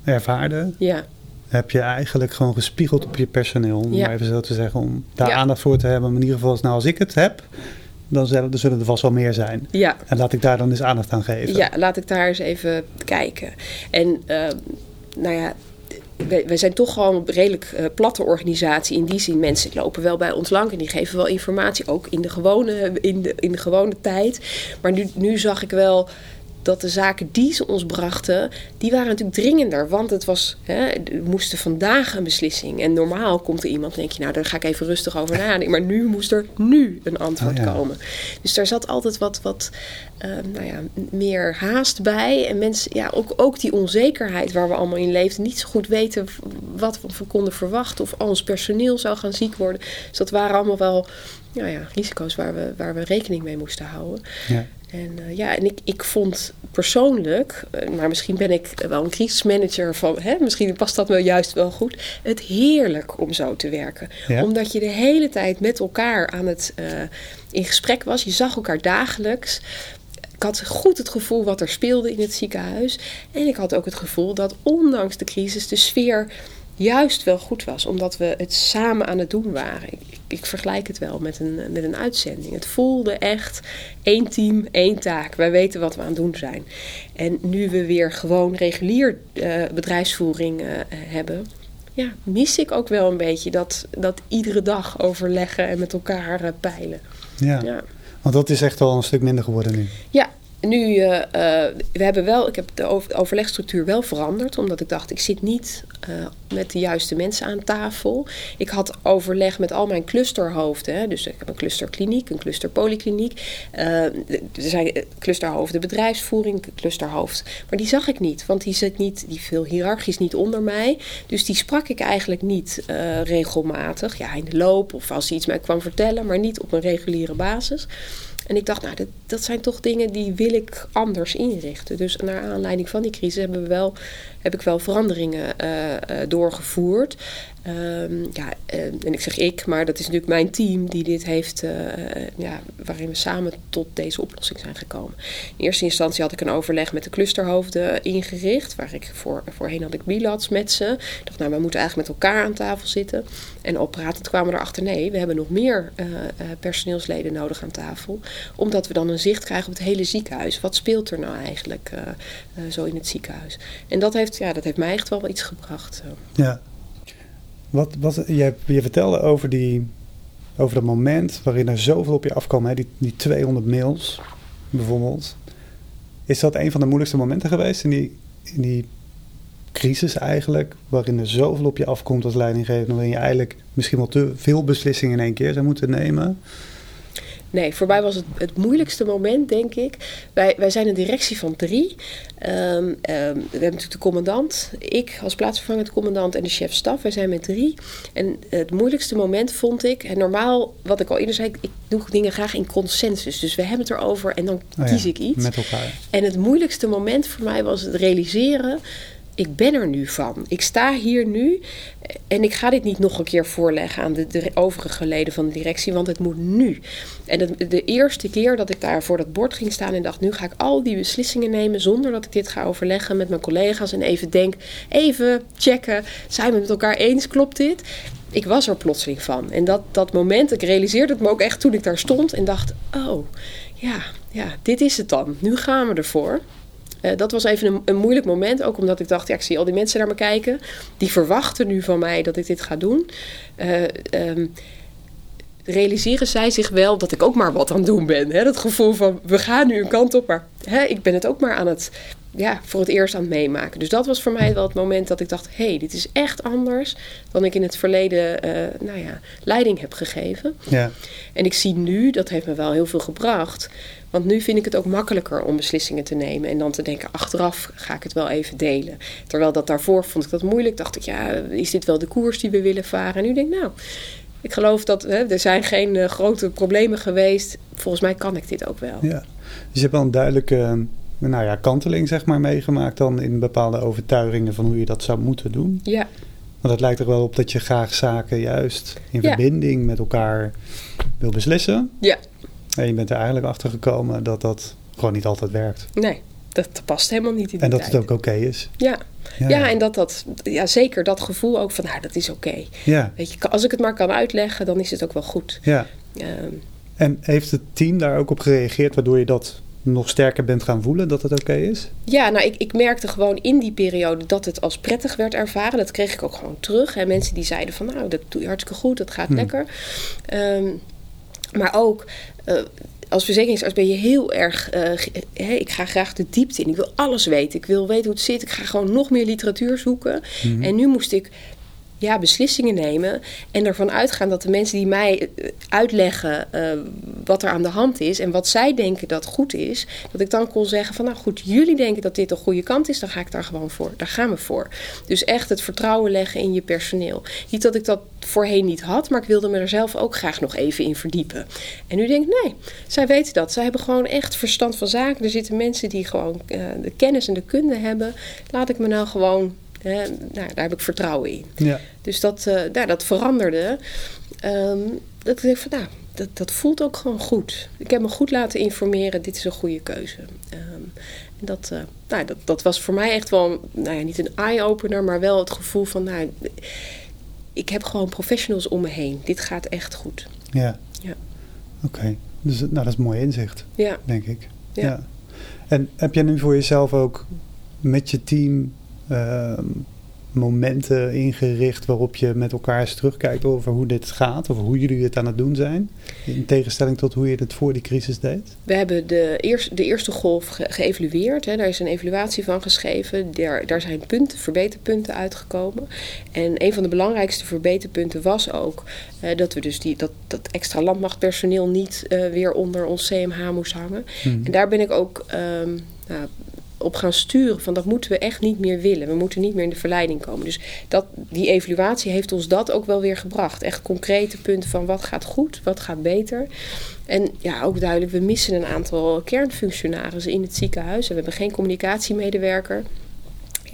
ervaarde, ja. heb je eigenlijk gewoon gespiegeld op je personeel. Om ja. even zo te zeggen, om daar aandacht voor te hebben. Maar in ieder geval, nou, als ik het heb, dan zullen, er zullen er vast wel meer zijn. Ja. En laat ik daar dan eens aandacht aan geven. Ja, laat ik daar eens even kijken. En uh, nou ja, wij, zijn toch gewoon een redelijk uh, platte organisatie. In die zin, mensen lopen wel bij ons lang en die geven wel informatie, ook in de gewone, in de, in de gewone tijd. Maar nu, nu zag ik wel dat de zaken die ze ons brachten, die waren natuurlijk dringender. Want het was, hè, we moesten vandaag een beslissing. En normaal komt er iemand en denk je, nou daar ga ik even rustig over nadenken. Maar nu moest er nu een antwoord oh, komen. Dus daar zat altijd wat, wat uh, nou ja, meer haast bij. En mensen, ja, ook, ook die onzekerheid waar we allemaal in leefden. Niet zo goed weten wat we konden verwachten. Of al ons personeel zou gaan ziek worden. Dus dat waren allemaal wel nou ja, risico's waar we, waar we rekening mee moesten houden. Ja. En uh, ja, en ik, ik vond persoonlijk, uh, maar misschien ben ik wel een crisismanager van, hè, misschien past dat me juist wel goed, het heerlijk om zo te werken. Ja. Omdat je de hele tijd met elkaar aan het, uh, in gesprek was. Je zag elkaar dagelijks. Ik had goed het gevoel wat er speelde in het ziekenhuis. En ik had ook het gevoel dat ondanks de crisis de sfeer juist wel goed was, omdat we het samen aan het doen waren. Ik, ik, vergelijk het wel met een, met een uitzending. Het voelde echt één team, één taak. Wij weten wat we aan het doen zijn. En nu we weer gewoon regulier uh, bedrijfsvoering uh, hebben, ja, mis ik ook wel een beetje dat, dat iedere dag overleggen en met elkaar uh, peilen. Ja. ja. Want dat is echt wel een stuk minder geworden nu. Ja, nu, uh, uh, we hebben wel, ik heb de overlegstructuur wel veranderd, omdat ik dacht, ik zit niet uh, met de juiste mensen aan tafel. Ik had overleg met al mijn clusterhoofden, hè, dus ik heb een clusterkliniek, een clusterpolykliniek, er zijn clusterhoofden bedrijfsvoering, clusterhoofd, maar die zag ik niet, want die zit niet, die veel hiërarchisch niet onder mij, dus die sprak ik eigenlijk niet regelmatig, ja in de loop of als hij iets mij kwam vertellen, maar niet op een reguliere basis. En ik dacht, nou, dat, dat zijn toch dingen die wil ik anders inrichten. Dus naar aanleiding van die crisis hebben we wel, heb ik wel veranderingen uh, uh, doorgevoerd. Ehm, ja, en ik zeg ik, maar dat is natuurlijk mijn team die dit heeft, ja, waarin we samen tot deze oplossing zijn gekomen. In eerste instantie had ik een overleg met de clusterhoofden ingericht, waar ik voor, voorheen had ik bilads met ze. Ik dacht, nou, we moeten eigenlijk met elkaar aan tafel zitten. En oppratend kwamen we erachter, nee, we hebben nog meer personeelsleden nodig aan tafel. Omdat we dan een zicht krijgen op het hele ziekenhuis. Wat speelt er nou eigenlijk zo in het ziekenhuis? En dat heeft, ja, dat heeft mij echt wel iets gebracht. Ja. Wat, wat, je, je vertelde over, die, over dat moment waarin er zoveel op je afkwam, hè? Die, die 200 mails bijvoorbeeld. Is dat een van de moeilijkste momenten geweest in die, in die crisis eigenlijk, waarin er zoveel op je afkomt als leidinggever, waarin je eigenlijk misschien wel te veel beslissingen in één keer zou moeten nemen? Nee, voor mij was het het moeilijkste moment, denk ik. Wij, wij zijn een directie van drie. Ehm, ehm, we hebben natuurlijk de commandant, ik als plaatsvervangend commandant en de chef-staf. Wij zijn met drie. En het moeilijkste moment vond ik, en normaal, wat ik al eerder zei, ik doe dingen graag in consensus. Dus we hebben het erover en dan oh kies ik iets. Met elkaar. En het moeilijkste moment voor mij was het realiseren ik ben er nu van. Ik sta hier nu en ik ga dit niet nog een keer voorleggen aan de, overige leden van de directie, want het moet nu. En de, de, eerste keer dat ik daar voor dat bord ging staan en dacht, nu ga ik al die beslissingen nemen zonder dat ik dit ga overleggen met mijn collega's en even denk, even checken, zijn we met elkaar eens, klopt dit? Ik was er plotseling van. En dat, dat moment, ik realiseerde het me ook echt toen ik daar stond en dacht, oh ja, ja, dit is het dan. Nu gaan we ervoor. Uh, dat was even een, een, moeilijk moment. Ook omdat ik dacht, ja, ik zie al die mensen naar me kijken. Die verwachten nu van mij dat ik dit ga doen. Uh, um, realiseren zij zich wel dat ik ook maar wat aan het doen ben. Hè? Dat gevoel van, we gaan nu een kant op, maar hè, ik ben het ook maar aan het, ja, voor het eerst aan het meemaken. Dus dat was voor mij wel het moment dat ik dacht, hé, hey, dit is echt anders dan ik in het verleden, uh, nou ja, leiding heb gegeven. Ja. En ik zie nu, dat heeft me wel heel veel gebracht, want nu vind ik het ook makkelijker om beslissingen te nemen. En dan te denken, achteraf ga ik het wel even delen. Terwijl dat daarvoor vond ik dat moeilijk. Dacht ik, ja, is dit wel de koers die we willen varen? En nu denk ik, nou, ik geloof dat hè, er zijn geen uh, grote problemen geweest. Volgens mij kan ik dit ook wel. Ja, dus je hebt wel een duidelijke nou ja, kanteling zeg maar, meegemaakt dan in bepaalde overtuigingen van hoe je dat zou moeten doen. Ja. Want het lijkt er wel op dat je graag zaken juist in verbinding met elkaar wil beslissen. Ja. En je bent er eigenlijk achter gekomen dat dat gewoon niet altijd werkt. Nee, dat past helemaal niet in En dat tijd. het ook oké is. Ja. ja. Ja, en dat dat, ja, zeker dat gevoel ook van, nou, dat is oké. Ja. Weet je, als ik het maar kan uitleggen, dan is het ook wel goed. Ja. Um, en heeft het team daar ook op gereageerd, waardoor je dat nog sterker bent gaan voelen dat het oké is? Ja, nou, ik, ik merkte gewoon in die periode dat het als prettig werd ervaren. Dat kreeg ik ook gewoon terug. En mensen die zeiden van, nou, dat doe je hartstikke goed, dat gaat Hmm. lekker. Um, maar ook als verzekeringsarts ben je heel erg. Uh, hey, ik ga graag de diepte in. Ik wil alles weten. Ik wil weten hoe het zit. Ik ga gewoon nog meer literatuur zoeken. Mhm. En nu moest ik ja, beslissingen nemen. En ervan uitgaan dat de mensen die mij uh, uitleggen uh, wat er aan de hand is en wat zij denken dat goed is, dat ik dan kon zeggen van nou goed, jullie denken dat dit de goede kant is, dan ga ik daar gewoon voor. Daar gaan we voor. Dus echt het vertrouwen leggen in je personeel. Niet dat ik dat voorheen niet had, maar ik wilde me er zelf ook graag nog even in verdiepen. En nu denk ik, nee, zij weten dat. Zij hebben gewoon echt verstand van zaken. Er zitten mensen die gewoon uh, de kennis en de kunde hebben. Laat ik me nou gewoon Nou, daar heb ik vertrouwen in. Ja. Dus dat, uh, nou, dat veranderde. Um, dat ik denk van, nou, dat, dat voelt ook gewoon goed. Ik heb me goed laten informeren. Dit is een goede keuze. Um, en dat, uh, nou, dat, dat was voor mij echt wel, nou ja, niet een eye-opener, maar wel het gevoel van, nou, ik heb gewoon professionals om me heen. Dit gaat echt goed. Ja. ja. Oké. Okay. Dus nou, dat is een mooi inzicht, ja. denk ik. Ja. ja. En heb jij nu voor jezelf ook met je team momenten ingericht waarop je met elkaar eens terugkijkt over hoe dit gaat, over hoe jullie het aan het doen zijn, in tegenstelling tot hoe je het voor die crisis deed? We hebben de, eerst, de eerste golf ge geëvalueerd, hè. daar is een evaluatie van geschreven, daar, daar zijn punten, verbeterpunten uitgekomen. En een van de belangrijkste verbeterpunten was ook uh, dat we dus die, dat, dat extra landmachtpersoneel niet uh, weer onder ons CMH moest hangen. Hmm. En daar ben ik ook um, nou, op gaan sturen van dat moeten we echt niet meer willen. We moeten niet meer in de verleiding komen. Dus dat, die evaluatie heeft ons dat ook wel weer gebracht. Echt concrete punten van wat gaat goed, wat gaat beter. En ja, ook duidelijk, we missen een aantal kernfunctionarissen in het ziekenhuis. En we hebben geen communicatiemedewerker.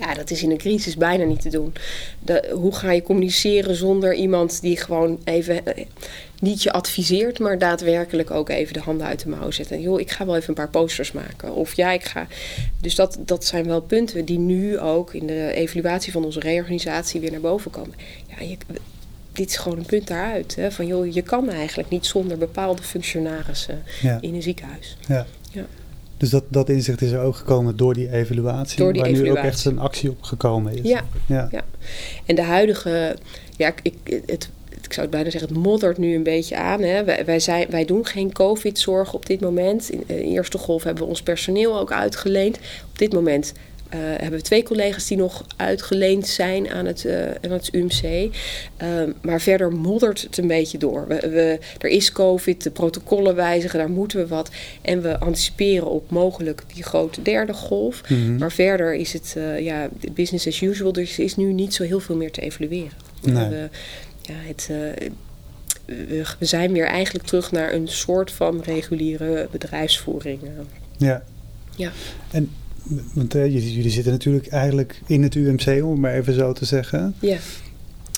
Ja, dat is in een crisis bijna niet te doen. De, hoe ga je communiceren zonder iemand die gewoon even eh, niet je adviseert, maar daadwerkelijk ook even de handen uit de mouw zet. En joh, ik ga wel even een paar posters maken. Of ja, ik ga. Dus dat, dat zijn wel punten die nu ook in de evaluatie van onze reorganisatie weer naar boven komen. Ja, je, dit is gewoon een punt daaruit. Hè, van joh, je kan eigenlijk niet zonder bepaalde functionarissen in een ziekenhuis. Ja. ja. Dus dat, dat inzicht is er ook gekomen door die evaluatie, door die waar evaluatie. nu ook echt een actie op gekomen is. Ja, ja. ja. en de huidige, ja, ik, het, ik zou het bijna zeggen, het moddert nu een beetje aan. Hè. Wij, wij, zijn, wij doen geen COVID-zorg op dit moment. In de eerste golf hebben we ons personeel ook uitgeleend. Op dit moment uh, hebben we twee collega's die nog uitgeleend zijn aan het, uh, aan het UMC. Ehm, maar verder moddert het een beetje door. We, we, er is COVID, de protocollen wijzigen, daar moeten we wat. En we anticiperen op mogelijk die grote derde golf. Mhm. Maar verder is het uh, ja, business as usual. Dus er is nu niet zo heel veel meer te evalueren. Nee. We, ja, het, we zijn weer eigenlijk terug naar een soort van reguliere bedrijfsvoering. Ja. ja. En want uh, jullie zitten natuurlijk eigenlijk in het UMC, om maar even zo te zeggen. Ja.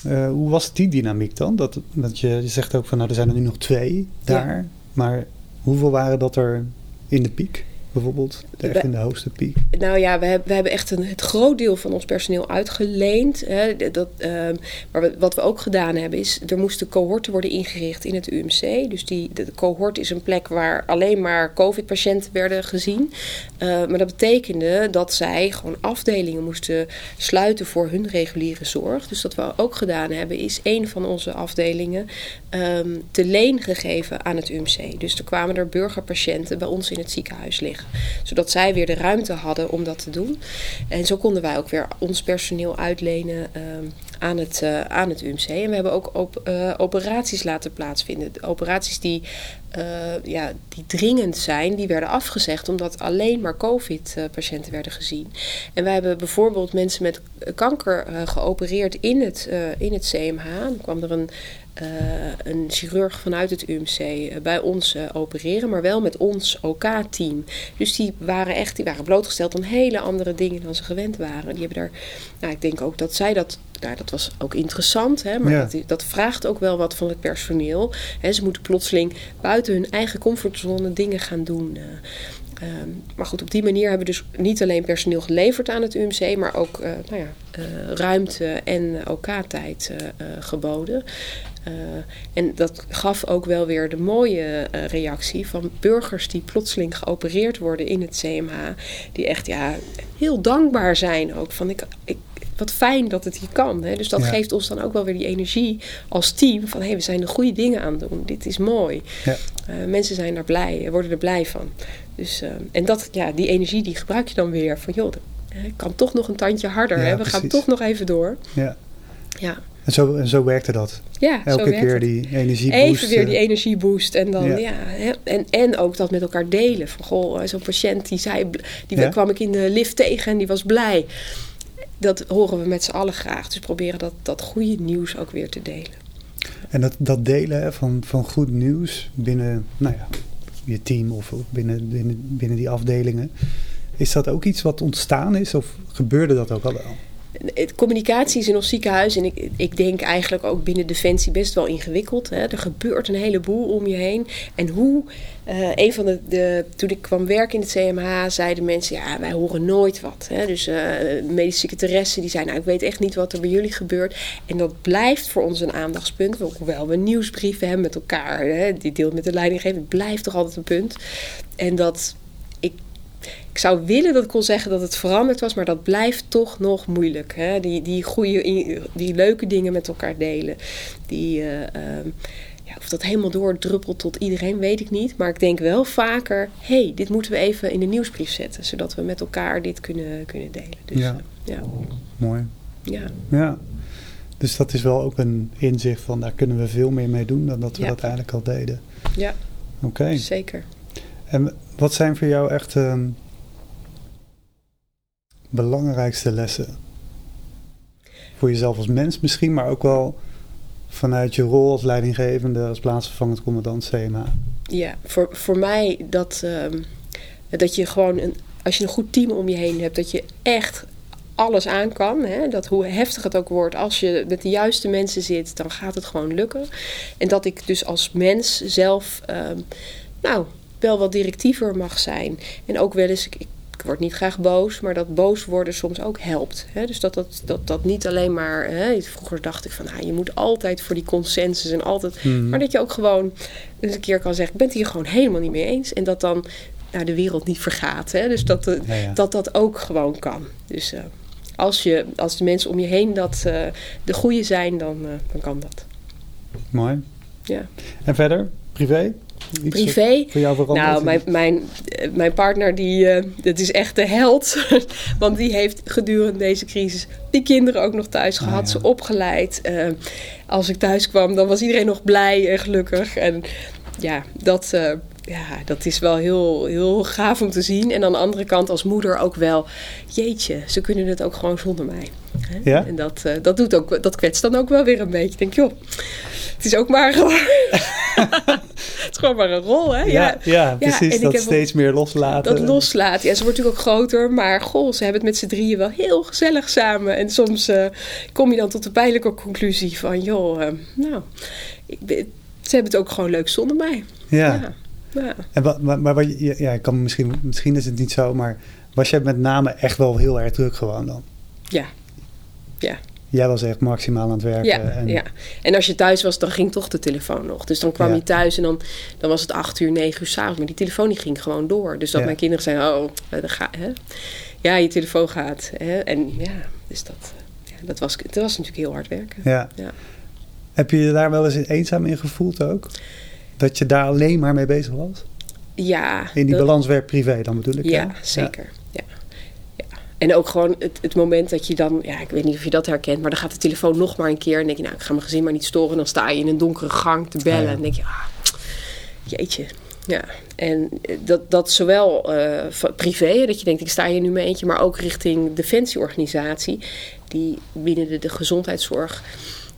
Uh, hoe was die dynamiek dan? Dat, dat je, je zegt ook van, nou, er zijn er nu nog twee daar. Maar hoeveel waren dat er in de piek? Bijvoorbeeld? Echt in de hoogste piek? Nou ja, we, hebben, we hebben echt een, het groot deel van ons personeel uitgeleend. Hè, dat, uh, maar wat we ook gedaan hebben is, er moesten cohorten worden ingericht in het UMC. Dus die, de, cohort is een plek waar alleen maar COVID-patiënten werden gezien. Uh, maar dat betekende dat zij gewoon afdelingen moesten sluiten voor hun reguliere zorg. Dus wat we ook gedaan hebben, is een van onze afdelingen um, te leen gegeven aan het UMC. Dus er kwamen er burgerpatiënten bij ons in het ziekenhuis liggen zodat zij weer de ruimte hadden om dat te doen. En zo konden wij ook weer ons personeel uitlenen ehm, aan, het, uh, aan het UMC. En we hebben ook op, uh, operaties laten plaatsvinden. Operaties die, uh, ja, die dringend zijn, die werden afgezegd omdat alleen maar COVID-patiënten werden gezien. En wij hebben bijvoorbeeld mensen met kanker geopereerd in het, in het CMH. Dan kwam er een uh, een chirurg vanuit het UMC uh, bij ons uh, opereren, maar wel met ons OK-team. dus die waren echt die waren blootgesteld aan hele andere dingen dan ze gewend waren. Die hebben daar, nou, ik denk ook dat zij dat, nou, dat was ook interessant, hè, maar dat, dat, vraagt ook wel wat van het personeel. Hè, ze moeten plotseling buiten hun eigen comfortzone dingen gaan doen. Ehm, maar goed, op die manier hebben we dus niet alleen personeel geleverd aan het UMC, maar ook uh, nou ja, uh, ruimte en OK-tijd uh, geboden. En dat gaf ook wel weer de mooie reactie van burgers die plotseling geopereerd worden in het CMH. Die echt ja, heel dankbaar zijn ook. Van ik, ik, wat fijn dat het hier kan. Hè? Dus dat geeft ons dan ook wel weer die energie als team. Van hé, hey, we zijn de goede dingen aan het doen. Dit is mooi. Ja. mensen zijn daar blij, worden er blij van. Dus, en dat, ja, die energie die gebruik je dan weer. Van joh, ik kan toch nog een tandje harder. hè? We gaan toch nog even door. Ja. ja. En zo, en zo werkte dat. Ja, Elke keer het. die energieboost. Even weer die energieboost. En dan, ja. ja en, en ook dat met elkaar delen. Van goh, zo'n patiënt die zei, die ja. kwam ik in de lift tegen en die was blij. Dat horen we met z'n allen graag. Dus proberen dat, dat goede nieuws ook weer te delen. En dat, dat delen van, van goed nieuws binnen, nou ja, je team of binnen, binnen, binnen die afdelingen. Is dat ook iets wat ontstaan is of gebeurde dat ook al wel? Communicatie is in ons ziekenhuis en ik, ik denk eigenlijk ook binnen Defensie best wel ingewikkeld. Hè. Er gebeurt een heleboel om je heen. En hoe, uh, van de, toen ik kwam werken in het CMH, zeiden mensen, ja, wij horen nooit wat. Hè. Dus uh, medische secretaresse die zei, nou, ik weet echt niet wat er bij jullie gebeurt. En dat blijft voor ons een aandachtspunt. Hoewel we nieuwsbrieven hebben met elkaar, hè, die deelt met de leidinggeving, blijft toch altijd een punt. En dat ik zou willen dat ik kon zeggen dat het veranderd was, maar dat blijft toch nog moeilijk. Hè? Die, die, goede, die leuke dingen met elkaar delen. Die, uh, ja, of dat helemaal doordruppelt tot iedereen, weet ik niet. Maar ik denk wel vaker, hey, dit moeten we even in de nieuwsbrief zetten. Zodat we met elkaar dit kunnen, kunnen delen. Dus, ja. Uh, ja. Mooi. Ja. ja. Dus dat is wel ook een inzicht van daar kunnen we veel meer mee doen dan dat we dat eigenlijk al deden. Ja, oké. Zeker. En wat zijn voor jou echt uh, belangrijkste lessen? Voor jezelf als mens misschien, maar ook wel vanuit je rol als leidinggevende, als plaatsvervangend commandant CMA. Ja, voor, voor mij dat, uh, dat je gewoon, een, als je een goed team om je heen hebt, dat je echt alles aan kan. Hè? Dat hoe heftig het ook wordt, als je met de juiste mensen zit, dan gaat het gewoon lukken. En dat ik dus als mens zelf, ehm, nou, wel wat directiever mag zijn. En ook wel eens, ik, ik word niet graag boos, maar dat boos worden soms ook helpt. Hè? Dus dat dat, dat dat niet alleen maar. Hè? Vroeger dacht ik van ah, je moet altijd voor die consensus en altijd. Mhm. Maar dat je ook gewoon eens een keer kan zeggen: ik ben het hier gewoon helemaal niet mee eens. En dat dan nou, de wereld niet vergaat. Hè? Dus dat, de- Ja, ja. dat dat ook gewoon kan. Dus eh, als, je, als de mensen om je heen dat eh, de goede zijn, dan, eh, dan kan dat. Mooi. Ja. En verder, privé? Iets Privé. Voor jou veranderd? Nou, mijn, mijn, eh, mijn partner, die, eh, dat is echt de held. (laughs) Want die heeft gedurende deze crisis die kinderen ook nog thuis Ah, gehad. ja. Ze opgeleid. Eh, als ik thuis kwam, dan was iedereen nog blij en gelukkig. En ja, dat, ja, dat is wel heel, heel gaaf om te zien. En aan de andere kant als moeder ook wel... Jeetje, ze kunnen het ook gewoon zonder mij. Hè? Ja? En dat, eh, dat, doet ook, dat kwetst dan ook wel weer een beetje. Ik denk, joh, het is ook maar gewoon... (laughs) het is gewoon maar een rol, hè? Ja, ja, precies. dat steeds meer loslaten. Dat loslaat. Ja, ze wordt natuurlijk ook groter. Maar goh, ze hebben het met z'n drieën wel heel gezellig samen. En soms eh, kom je dan tot de pijnlijke conclusie van... joh, eh, nou, ik, ze hebben het ook gewoon leuk zonder mij. Ja. Ja. En wat, maar, maar wat, ja, ik kan misschien, misschien is het niet zo, maar was jij met name echt wel heel erg druk gewoon dan? Ja. Ja. Jij was echt maximaal aan het werken. Ja, en, ja. En als je thuis was, dan ging toch de telefoon nog. Dus dan kwam Ja. je thuis en dan, dan was het acht uur, negen uur s'avonds. Maar die telefoon die ging gewoon door. Dus dat Ja. mijn kinderen zeiden, oh, eh, dan ga, hè? ja, je telefoon gaat. Hè? En ja, dus dat, eh, ja, dat, was, dat was natuurlijk heel hard werken. Ja. Ja. Heb je je daar wel eens eenzaam in gevoeld ook? Dat je daar alleen maar mee bezig was? Ja, In die dat- balans werk-privé dan bedoel ik. Ja, zeker. Ja. Ja. En ook gewoon het, het moment dat je dan, ja, ik weet niet of je dat herkent, maar dan gaat de telefoon nog maar een keer. En denk je, nou, ik ga mijn gezin maar niet storen. Dan sta je in een donkere gang te bellen. Ja. En denk je, ah, jeetje. Ja, en eh, dat, dat zowel van privé, dat je denkt, ik sta hier nu met eentje, maar ook richting defensieorganisatie, die binnen de, de gezondheidszorg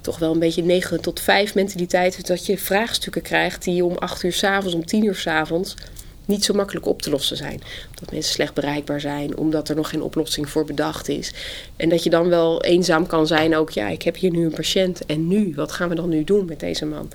toch wel een beetje 9 tot 5 mentaliteit dat je vraagstukken krijgt die om 8 uur s'avonds, om 10 uur s'avonds niet zo makkelijk op te lossen zijn. Omdat mensen slecht bereikbaar zijn, omdat er nog geen oplossing voor bedacht is. En dat je dan wel eenzaam kan zijn ook, ja, ik heb hier nu een patiënt en nu, wat gaan we dan nu doen met deze man?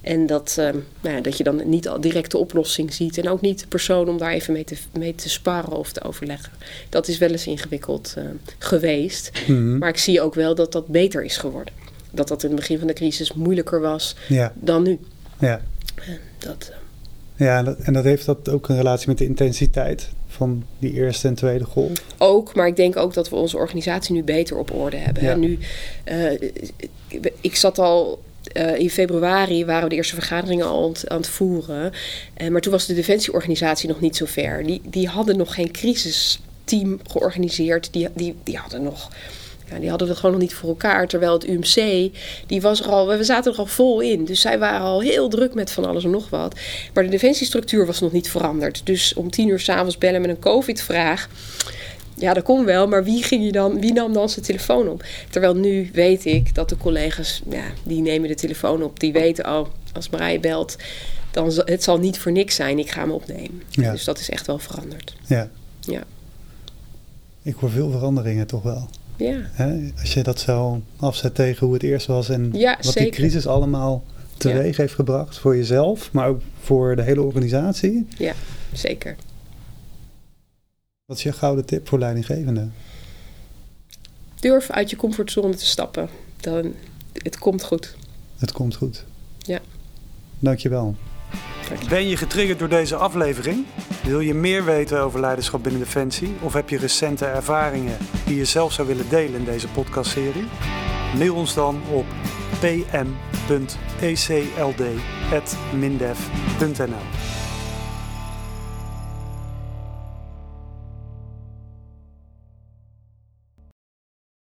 En dat, eh, nou ja, dat je dan niet al direct de oplossing ziet en ook niet de persoon om daar even mee te, mee te sparren of te overleggen. Dat is wel eens ingewikkeld eh, geweest. Mhm. Maar ik zie ook wel dat dat beter is geworden. Dat dat in het begin van de crisis moeilijker was Ja, dan nu. ja. En dat, eh, ja en dat- en dat heeft dat ook een relatie met de intensiteit van die eerste en tweede golf. ook, maar ik denk ook dat we onze organisatie nu beter op orde hebben. Ja. En nu, eh, ik- ik zat al. eh, in februari waren we de eerste vergaderingen al aan het, aan het voeren. Eh, maar toen was de defensieorganisatie nog niet zo ver. Die, die hadden nog geen crisisteam georganiseerd. Die, die, die hadden nog. Ja, die hadden het gewoon nog niet voor elkaar. Terwijl het UMC, die was er al, we zaten er al vol in. Dus zij waren al heel druk met van alles en nog wat. Maar de defensiestructuur was nog niet veranderd. Dus om tien uur s'avonds bellen met een COVID-vraag. Ja, dat kon wel, maar wie, ging je dan, wie nam dan zijn telefoon op? Terwijl nu weet ik dat de collega's, ja, die nemen de telefoon op. Die weten, oh, als Marije belt, dan zal, het zal niet voor niks zijn. Ik ga hem opnemen. Ja. Dus dat is echt wel veranderd. Ja. Ja. Ik hoor veel veranderingen toch wel. Ja, Hè? Als je dat zo afzet tegen hoe het eerst was en Ja, wat die crisis allemaal teweeg heeft gebracht voor jezelf, maar ook voor de hele organisatie. zeker. Wat is je gouden tip voor leidinggevenden? Durf uit je comfortzone te stappen. Dan, het komt goed. Het komt goed. Ja. Dankjewel. Ben je getriggerd door deze aflevering? Wil je meer weten over leiderschap binnen Defensie? Of heb je recente ervaringen die je zelf zou willen delen in deze podcastserie? Mail ons dan op pm.ecld.mindef.nl